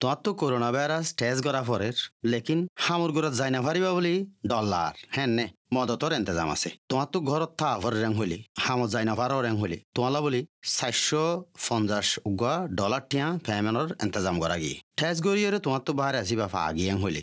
তোমার তো corona virus test করা পরের, লেকিন হামুর ঘরত যাই না পারিবা বলি ডলার হ্যাঁ নে, মদতর এন্তেজাম আছে। তোমার তো ঘরত থা ভর রেং হইলি হামত যাই না পারো রেং হইলি তোমালা বলি চারশো পঞ্চাশ উগা ডলার টিয়া ফ্যামেনর এন্তেজাম করা গিয়ে ঠেস গড়িয়ে তোমার তো বাহারে আসিবা ফা আগিয়ে হলি।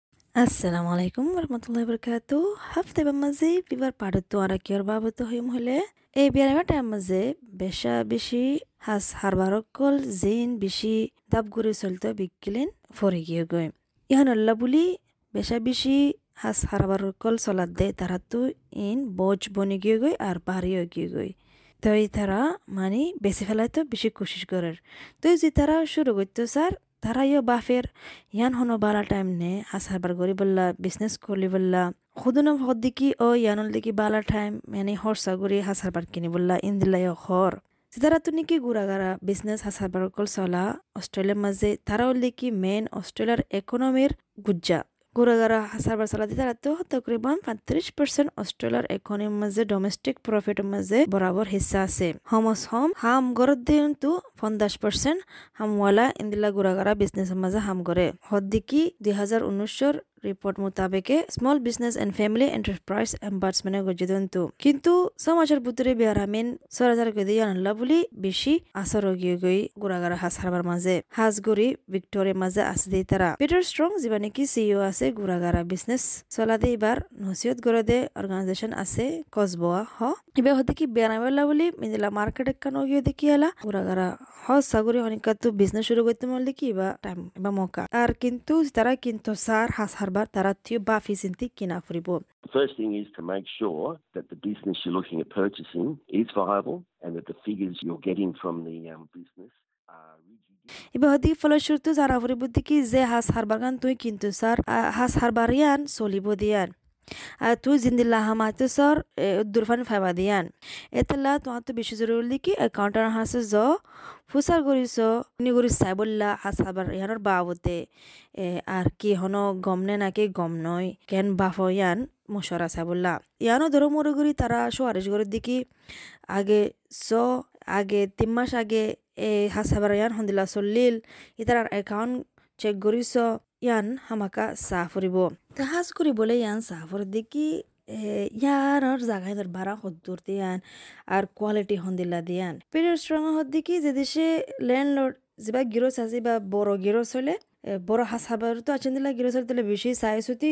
Assalamu alaikum warahmatullahi wabarakatuh. Hafte ba maze bibar padattu arakiyar babato hoyum হলে এই বিয়ার টাইম মাঝে বেশা বেশি হাস হারবারকল, জিন বেশি দাব ঘুরে চলতে বিকিলেন ফরে গিয়ে গই। ইহান আল্লাহ বুলি, বেশা বেশি হাস হারবারকল চলাত দে, তারা তো ইন বজ বনে গিয়ে গই আর বাড়িও গিয়ে গই। তই তারা মানে বেশি ফেলাই তো বেশি কোশিশ করার। তো যে তারা শুরু করতো স্যার তারা ইয়ে বাফের, ইয়ান হনো বালা টাইম নে আসার বার গরি বললা বিজনেস করলি বললা, খুদুনম হদ দিকি ও ইয়ানল দিকি বালা টাইম মানে হরসা গরি হাসার বার কিনি বললা ইন্দিলাই হর তারা তো কি গুড়াগারা বিজনেস হাসাবার কল চলা অস্ট্রেলিয়ার মাঝে তারা কি মেন অস্ট্রেলিয়ার ইকোনমির গুজ্জা। হাসার বার চালাতে তারা তো তকরিবান পঁয়ত্রিশ পার্সেন্ট অস্ট্রেলিয়ার ইকোনমির মাঝে ডোমেস্টিক প্রফিটের মাঝে বরাবর হিসা আছে। হমস হম, হাম গরত দিন তো পঞ্চাশ পার্সেন্ট হামওয়ালা ইন্দিলা গুড়াগারা বিজনেসের মাঝে হাম করে হদ্দিকি দুই হাজার উনিশশোর report মোতাবেকে small business and family enterprise এম্বার্সমেন্টে গজিত কিন্তু সমাজের ভিতরে বেয়ারামিন সরাসর গদি আনলা বলি বেশি আসর গিয়ে গই গুড়াগারা হাস হারবার মাঝে। হাজগুড়ি ভিক্টোরিয়ার মাঝে আছে দি তারা। পিটার স্ট্রং যিবা নাকি সিইও আছে গুড়াগারা বিজনেস চলাদে এবার নসিহত করে দে অর্গানাইজেশন আছে কসবোয়া হ। এবার হতে কি বেড়াবেলা বলি মিদিলা মার্কেট একান গিয়ে দেখি এলা গুড়াগারা হ, সাগরি অনেকা তো বিজনেস শুরু করতে মরলে কি বা টাইম বা মৌকা আর কিন্তু তারা কিন্তু সার হাস হারবার তারা থিও বাফি চিন্তি কিনা ফুরিব First thing is to make sure that the business you're looking at purchasing is viable and that the figures you're getting from the um, business are rigid. এবার হদি ফলস্বরূপ যারা ফুরিব দেখি যে হাস হারবার গান তুই কিন্তু স্যার হাস হারবার ইয়ান চলিব দিয়ান আর তুই জিন্দিল্লা হামাতে সর দুরফান ফাইবা দিয়ান এতলা তোমার তো বেশি জরুরি কি অ্যাকাউন্টার হাসে জ ফুসার করিস নি করিস চাই বললা হাস হাবার ইয়ানোর বাবতে আর কি হন গম নে নাকি গম নয়, কেন বাফ ইয়ান মশরা চাই বললা ইয়ানো ধরো মরে করি তারা সোয়ারিশ করে দেখি আগে স আগে তিন মাস আগে এ হাস হাবার ইয়ান হন্দিলা চল্লিল ইতার একাউন্ট চেক করিস ইয়ান হামাকা চাহ ফুৰিব। সাজ কৰিবলৈ ইয়ান চাহ ফুৰি দেখি ইয়ানৰ জাগাইনৰ বাৰা সত্তৰ দিয়ান আর কোয়ালিটি হন্দিলা দিয়ান। পেরিয়ড স্ট্রং হত দেখি যে দেশে ল্যান্ডলর্ড যেবা গিরস আছে বা বড় গিরস হলে বড় হাসাবার তো আছেন দিলা গিরস দিলে বেশি চাই চুতি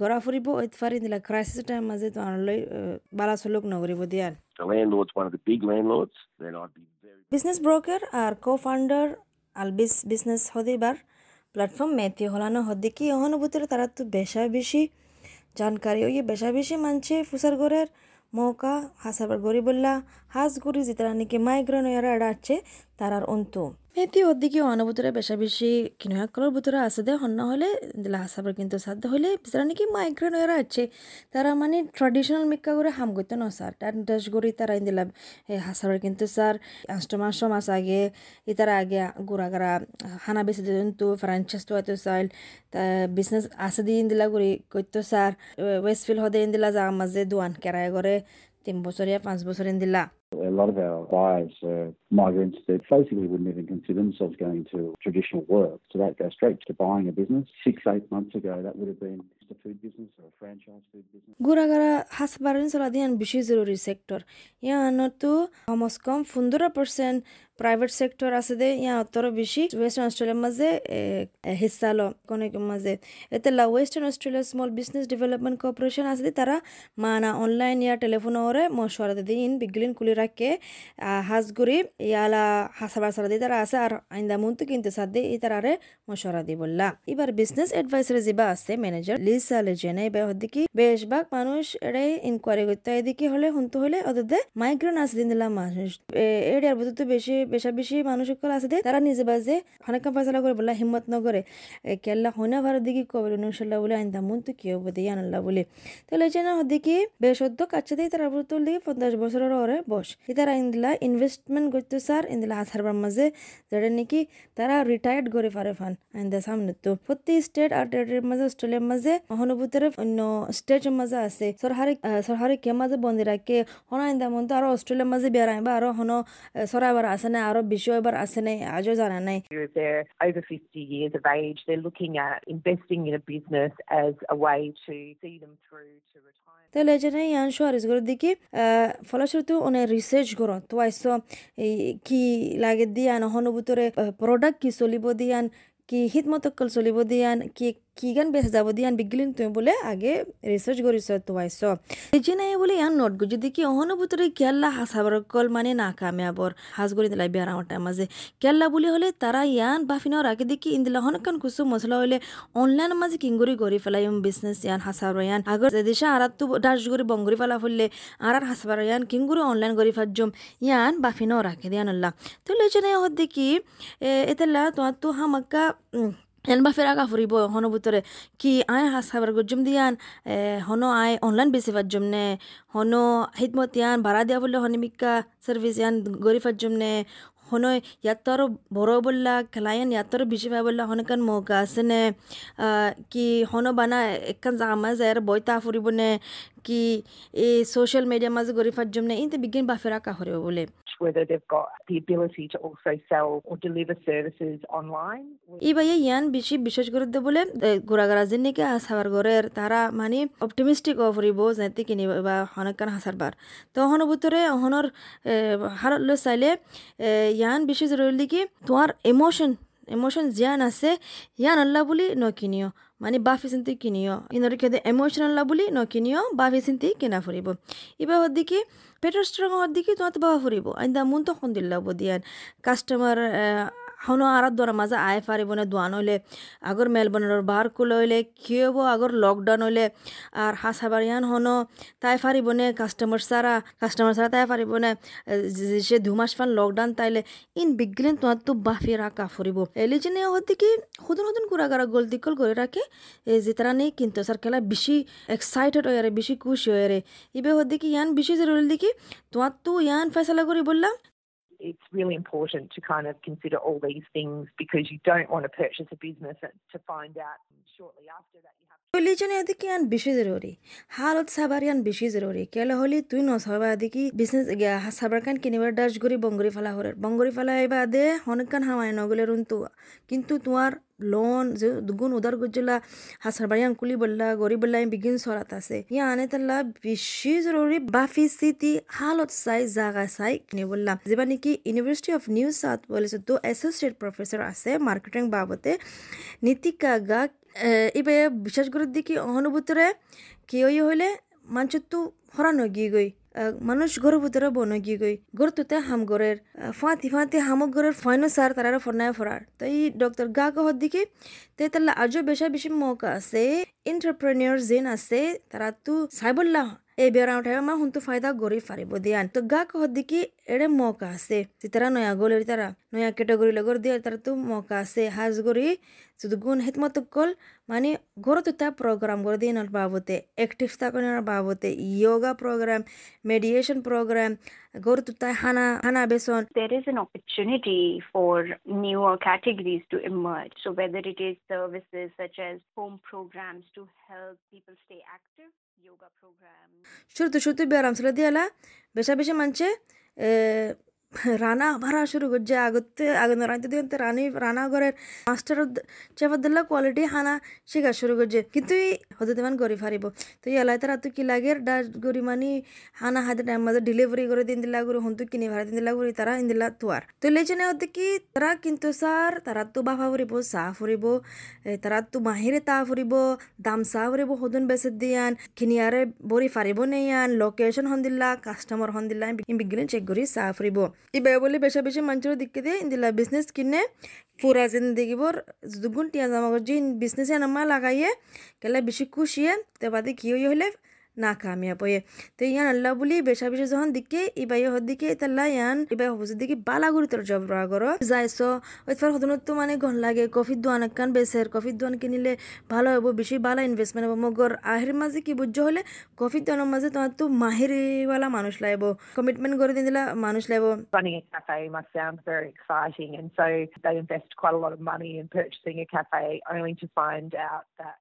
গড়া ফুরিব ওই ফারি দিলা ক্রাইসিস টাইম মাঝে তো আনলৈ বালা চলুক নগরিব দিয়ান। বিজনেস ব্রোকার আর কো ফাউন্ডার আলবিস বিজনেস হদিবার প্ল্যাটফর্ম মেথি হলানো হদ্দিকি অহনুভূতির তারা তো বেশা বেশি জানকারি ওই বেশা বেশি মানছে ঘরের মৌকা হাসাবার গরিবল্লা বললা হাস গড়ি নাকি মাইগ্রেন ওয়ারা আছে তারার অন্তু। মেথি ওদিকে অনুভূতিরা বেশা বেশি কিনয়া করার ভিতরে আছে দে হন্য হলে দিলা হাসাবার কিন্তু সাধ্য হলে যারা নাকি মাইগ্রেন ওয়ারা আছে তারা মানে ট্রাডিশনাল মেকা করে হাম করতে ন, স্যার। ড্রেস গড়ি তারা দিলা হাসাবার কিন্তু, স্যার, আষ্ট মাস আগে ইতারা আগে গোড়াগারা হানা বেশি তো ফ্রাঞ্চাইজ তো হয়তো চাইল। বিজনেস আছে দিয়ে দিলা করি করতো স্যার ওয়েস্টফিল্ড হদে দিলা যা মাঝে দোয়ান কেরায় করে তিন বছরিয়া পাঁচ বছর দিলা A lot of our buyers are migrants that basically wouldn't even consider themselves going to traditional work. So that goes straight to buying a business. Six, eight months ago, that would have been just a food business or a franchise food business. গুড়াগাড়া হাসবারিন চলা দিয়ান বেশি জরুরি sector ইয়ানতো comes কম পনেরো percent private sector আছে দে ইয়া অতর বেশি western অস্ট্রেলিয়ার মাঝে হিস্সা ল কোনে মাঝে এতে লা Western Australia small business development corporation আছে দে তারা মানা অনলাইন ইয়া টেলিফোন ওরে মশওয়ারা দে দিন বিগলিন কুলি রাখে হাজগুড়ি ইয়ালা হাসাবার সারা দিয়ে তারা আছে আর আইন্দা মুন্তু কিন্তু সাদে ই তারারে মশওয়ারা দি বললা এবার বিজনেস অ্যাডভাইসার যেবা আছে ম্যানেজার লিজ ভিসা লেজেনে বে হদিকি বেশভাগ মানুষ এড়ে ইনকোয়ারি করতে এদিকে হলে, হুনতো হলে ওদের মাইগ্রেন আছে দিন দিলাম মানুষ। এরিয়ার ভিতর বেশি বেশা বেশি মানুষ সকল আছে দে তারা নিজে বাজে অনেক ফয়সলা করে বললা হিম্মত নগরে কেল্লা হইনা ভারত দিকে কবর ইনশাল্লাহ বলে আইন দামুন তো কি হব দিয়ে আনাল্লাহ বলে? তো লেজেনে হদিকি বেসদ্য কাছে দিয়ে তারা ভিতর দিকে পঞ্চাশ বছরের ওরে বস। তারা ইন্দিলা ইনভেস্টমেন্ট করতে স্যার ইন্দিলা হাসারবার মাঝে। যেটা নাকি তারা রিটায়ার্ড করে পারে ফান, আইন্দা সামনে তো। প্রতি স্টেট আর টেরিটরির মাঝে অস্ট্রেলিয়ার মাঝে অনুভূতির অন্য স্টেটের মাঝে আছে। সরকারি সরকারি কে মাঝে বন্দি রাখে হন আইন্দা মন তো আরও অস্ট্রেলিয়ার মাঝে বেড়াই বা আরও হন সরাইবার আছে না আরও বেশি এবার আছে নাই আজও জানা নাই। Over 50 years of age, they're looking at investing in a business as a way to see them through to retirement. তাহলে এখানে ইয়ান শোয়ারিস করে দেখি ফলশ্রুতি অনেক রিসার্চ করো তো আইস কি লাগে দিয়ান অনুভূতরে প্রোডাক্ট কি চলিব দিয়ান কি হিতমতকল চলিব দিয়ান কি কি গান বেশ যাব দিয়ান বিগলিন তুমি বলে আগে রিসার্চ করিস তো আইস এই নাই বলে ইয়ান নোট গো, যদি কি অনুভূতরে কেল্লা হাসাবার কল মানে না কামিয়াবর হাজ করে দিলাই বিয়ার আমার মাঝে কেল্লা বলি হলে তারা ইয়ান বাফিনার আগে দেখি ইন্দিলা হনকান কুসু মশলা হলে অনলাইন মাঝে কিঙ্গুরি করি ফেলাই বিজনেস ইয়ান হাসাবার ইয়ান। আগর দেশে আর তো ডাস করে বঙ্গুরি ফেলা ফুললে আর হাসাবার ইয়ান কিঙ্গুরি অনলাইন করি ফাজম ইয়ান বাফিনাও রাখে দিয়ান আল্লাহ তো লেজনে হদ দেখি এতেলা তোমার তো হামাক্কা ଏନବା ଫେର ଆକା ଫୁରିବ ହନ ଭିତରେ କି ଆଏ ହାସ ଖାଇବାର ଗୁଜୁମ ଦିଆନ୍ ହନ ଆଏ ଅନଲାଇନ୍ ବି ସେବା ଜୁମନେ ହନ ହିତ ମତ ଆନ୍ ଭାରା ଦିଆ ବୋଲେ ହନିମିକା ସର୍ଭିସ ଆନ୍ ଗରିଫା ଜୁମନେ ହନ ୟାତର ବର ବୋଲା ଖେଲାଏନ୍ ୟାତର ବିଜିବା ବୋଲା ହନକାନ ମୌକା ଆସେନେ କି ହନ ବାନା ଏକାନ ଜାଗା ଯାଏର ବୈତା ଫୁରିବନେ କି ଏ ସୋସିଆଲ ମିଡ଼ିଆ ମାଝେ ଗରିଫା ଜୁମନେ ଏମିତି ବିଜ୍ଞାନ ବାଫେରା କାହରିବ ବୋଲେ Whether they've got the ability to also sell or deliver services online. ই ইয়ান বেশি বিশেষ দে বলে গোড়াগাড়া যে নাকি হাসাবার ঘরের তারা মানে অপটিমিস্টিক অ ফুরিব যাতে কিনি বা হনকান হাসার বার তো হন ভিতরে হনর হারত লৈ চাইলে ইয়ান বেশি জরুরি কি, তোমার ইমোশন ইমোশন জিয়ান আছে, ইয়ান আল্লাহ বুলি নকিনিও মানে বাফি চিন্তি কিনিও। ইনর খেদে ইমোশনাল বুলি নকিনিও, বাফি চিন্তি কিনা ফুরিব এবার হদ্দি কি পেটৰ ষ্ট্ৰং দেখি তোমার বাবা ফুরিব আইন্দা মন তো সন্দিল্লা কাষ্টমাৰ হনো আরাত দরা মাঝে আয় পারিব না দোয়ান হইলে আগর মেলবর্নের বার কুল হইলে কি হব আগর লকডাউন হইলে আর হাসাবারিয়ান হনো তাই পারিব নে কাস্টমার সারা কাস্টমার সারা তাই পারিব না সে দু মাস ফান লকডাউন তাইলে ইন বিগলেন তোমার তো বাফি রাখা ফুরিব এলি যে হতে কি হুদন হুদন কুড়াগারা গলতি দিকল করে রাখে যে তারা নেই কিন্তু স্যার খেলা বেশি এক্সাইটেড হয়ে রে বেশি খুশি হয়ে রে ইবে হতে কি ইয়ান বেশি জরুরি দেখি তোমার তো ইয়ান ফেসলা করি বললাম it's really important to kind of consider all these things because you don't want to purchase a business to find out shortly after that you have religion এদিকে আন বেশি জরুরি হালত সাবার ইয়ান বেশি জরুরি কেলে হলি তুই নসাবা এদিকে বিজনেস সাবার কান কিনিবার ডাস গরি বঙ্গরি ফালা হরে বঙ্গরি ফালা এবার দে হনকান হামায় নগলে রুন্তু কিন্তু তোমার লোন যে দুগুণ উদার গজ্জলা হাসার বাড়িয়ান কুলি বললা গরিব বললা বিগিন সরাত আছে ইয়া আনে তাল্লা বেশি জরুরি বাফি সিটি হালত চাই জাগা চাই কিনে বললাম যেবা নাকি University of New South Wales তো এসোসিয়েট প্রফেসর আছে মার্কেটিং বাবতে নীতিকা গা ইবে বিশেষ করে দেখি অনুভূতরে কি ওই হইলে মানুষের তো হরানো গিয়ে গই মানুষ ঘরের ভিতরে বন গিয়ে গই ঘর তুতে হাম ঘরের ফাঁতি ফাঁতি হামক গরের ফাইনো সার তারা ফরনায় ফরার তো এই ডক্টর গা কহর দিকে তে তাহলে আজও বেশা বেশি মৌকা আছে এন্টারপ্রেনিয়র জেন আছে তারা তো সাইবল্লা এই বেড়া উঠাই আমার হুন্তু ফায়দা গরি ফারিব দিয়ান তো গা কহর দিকে এড়ে মৌকা আছে যে তারা নয়া গলের তারা নয়া ক্যাটাগরি লগর দিয়ে তারা তো মৌকা আছে হাজ গরি যদি গুণ হিতমত কল মানে ঘরত তা প্রোগ্রাম করে দিয়ে বাবতে অ্যাক্টিভ থাকানোর বাবতে ইয়োগা প্রোগ্রাম মেডিয়েশন প্রোগ্রাম ঘরত তা হানা হানা বেসন there is an opportunity for newer categories to emerge. So whether it is services such as home programs to help people stay active, शुद्ध शुद्ध व्यायाम श्रद्धेला बेशा बेशा म्हणजे রানা ভরা শুরু করছে। আগতে আগে রাইতে দিন রানি, রানা ঘরের মাস্টার চেপাদিল্লা কোয়ালিটি হানা শেখা শুরু করছে। কিন্তু হতে তেমন গরি ফারিব তো এলাই তারা তো কি লাগে? ডাস গরি মানি হানা হাতে টাইম মাঝে ডেলিভারি করে দিন দিলা করে হন্তু কিনি ভাড়া দিন দিলা করে তারা ইন্দিলা তোয়ার। তো লেচেনে হতে কি? তারা কিন্তু স্যার, তারা তো বাফা ফুরিব চাহ ফুরিব তারা তো মাহিরে তা ফুরিব, দাম চাহ ফুরিব সদন বেচে দিয়ান, কিনিয়ারে বরি ফারিব নেয়ান লোকেশন হন দিলা কাস্টমার হন দিলা বিজ্ঞান চেক কৰি চাহ ফুৰিব ইবাই বলে বেশা বেশি মানুষের দিকে দিয়ে ইন্দিলা বিজনেস কিনে পুরা জিন্দগিবর দুগুণ টিয়া জামা জিন বিজনেসে নামা লাগাইয়ে, কেলা বেশি খুশিয়ে তে বাদে কি হইলে না কামিয়াব হয়ে তো ইয়ান আল্লাহ বলি বেশা বেশি যখন দিকে ইবাই হর দিকে তাল্লা ইয়ান ইবাই হবুজের দিকে বালা গুড়ি তোর জব রা করো যাইছ ওইফার হদনত তো মানে ঘন লাগে কফির দোয়ান একখান বেসের কফির দোয়ান কিনিলে ভালো হব বেশি ভালো ইনভেস্টমেন্ট হব। মগর আহের মাঝে কি বুঝছ হলে কফির দোয়ানের মাঝে তোমার তো মাহিরিওয়ালা মানুষ লাইব কমিটমেন্ট করে দিলা মানুষ লাইব Running a cafe must sound very exciting, and so they invest quite a lot of money in purchasing a cafe only to find out that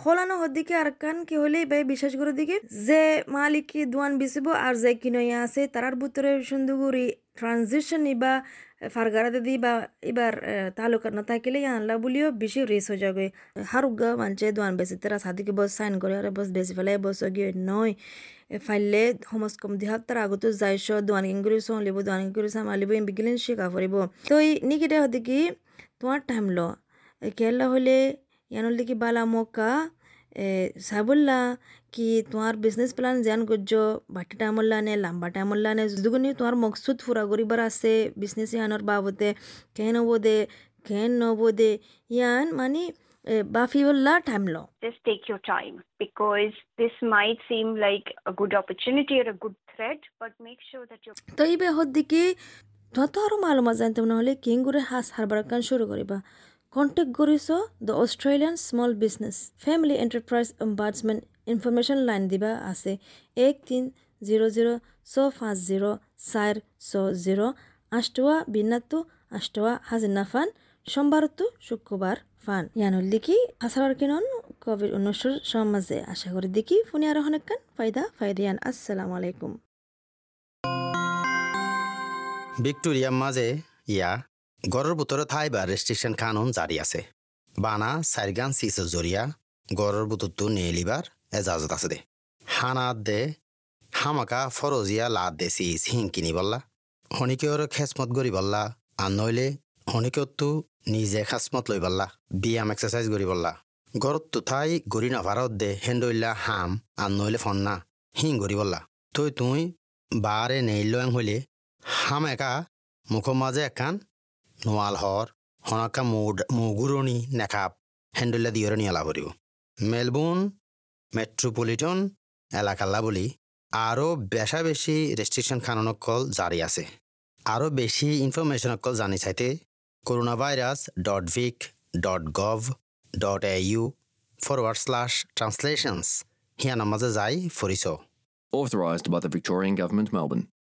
খোলানো হদিকে আর কান কি হলে ভাই বিশ্বাস করে দিকে, যে মালিক কি দোয়ান বিচিব আর যে কিনইয়া আছে, তারার ভিতরে সুন্দরগুড়ি ট্রানজিশন ইবা ফারগারাতে দি বা এবার তালুকাত না থাকিলে আনলা বলিও বেশি রেস হয়ে যাবে। হারুগা মানছে দোয়ান বেশি তারা সাদিকে বস সাইন করে আর বস বেশি ফেলে, বস গিয়ে নয়। ফাইলে সমাজ কম দিহাক তার আগতো যাইছ দোয়ান কিংগুৰি চলিব দোৱান কিংগুৰি চামালিব এম বিগিলেন শিকা ফুৰিব। তো এই নিকিটা হতে কি তোমার টাইম ল। কেলা হলে ইয়ানোর দিকে বালা মক্কা সাবুল্লা কি তোমার বিজনেস প্ল্যান জ্যান করছ বাটি টাইমল্লা নে লাম্বা টাইমল্লা নে যদুগুনি তোমার মকসুদ ফুরা করিবার আছে বিজনেস ইয়ানোর বাবদে কেন হব দে কেন নবো দে ইয়ান মানে বাফিবল্লা টাইম ল Just take your time because this might seem like a good opportunity or a good threat, but make sure that you're তো এই বেহর দিকে যত আরও মালুমা জানতে না হলে কেঙ্গুরে হাস হারবার কান শুরু করিবা contact করিছ the Australian small business family enterprise ombudsman information line দিবা আছে এক তিন জিরো জিরো ছ পাঁচ জিরো চার ছ জিরো আষ্টৱা বিনাতো আষ্টৱা হাজিনা ফান সোমবারতো শুক্রবার ফান ইয়ানুল দেখি আসার কিনন কোভিড উনিশের সমাজে আশা করি দেখি ফোনে আরও অনেকখান ফায়দা ফায়দিয়ান আসসালামু আলাইকুম ভিক্টোরিয়ার মাঝে ইয়া গড়ৰ বুটৰ ঠাই বা ৰেষ্ট্ৰিকশ্যন কানুন জাৰি আছে। বানা চাৰিগান চিছৰ জৰিয়া গড়ৰ বুটৰটো নেলিবাৰ এজাজত আছে দে। হানাত দে হামাকা ফৰজীয়া লাট দে চি হিং কিনি বল্লা। শনিকৰ খেচমত গৰি বল্লা। আন নৈলে শনিকতো নিজে খাচমত লৈ পাল্লা ব্যায়াম এক্সাৰচাইজ কৰি পাল্লা ঘৰত ঠাই ঘূৰি নভাৰত দে হেণ্ডইলা হাম আন নৈলে ফন্না হিং গৰি পাল্লা তই তুই বাৰে নেইলৈ হ'লে হাম একা মুখৰ মাজে একান হৰ হনকা মুগুৰণি নেখাপ হেণ্ডুলা দিয়ৰণি এলা ভৰিব মেলবোর্ন মেট্রোপলিটন এলাকাল্লা বলি আরও বেশা বেশি রেস্ট্রিকশন খাননকল জারি আছে আরও বেশি ইনফরমেশনকল জানি চাইতে corona virus dot vic dot gov dot A U forward slash translations হিয়ানার মাঝে যাই ফুরিছ Authorised by the Victorian Government, Melbourne.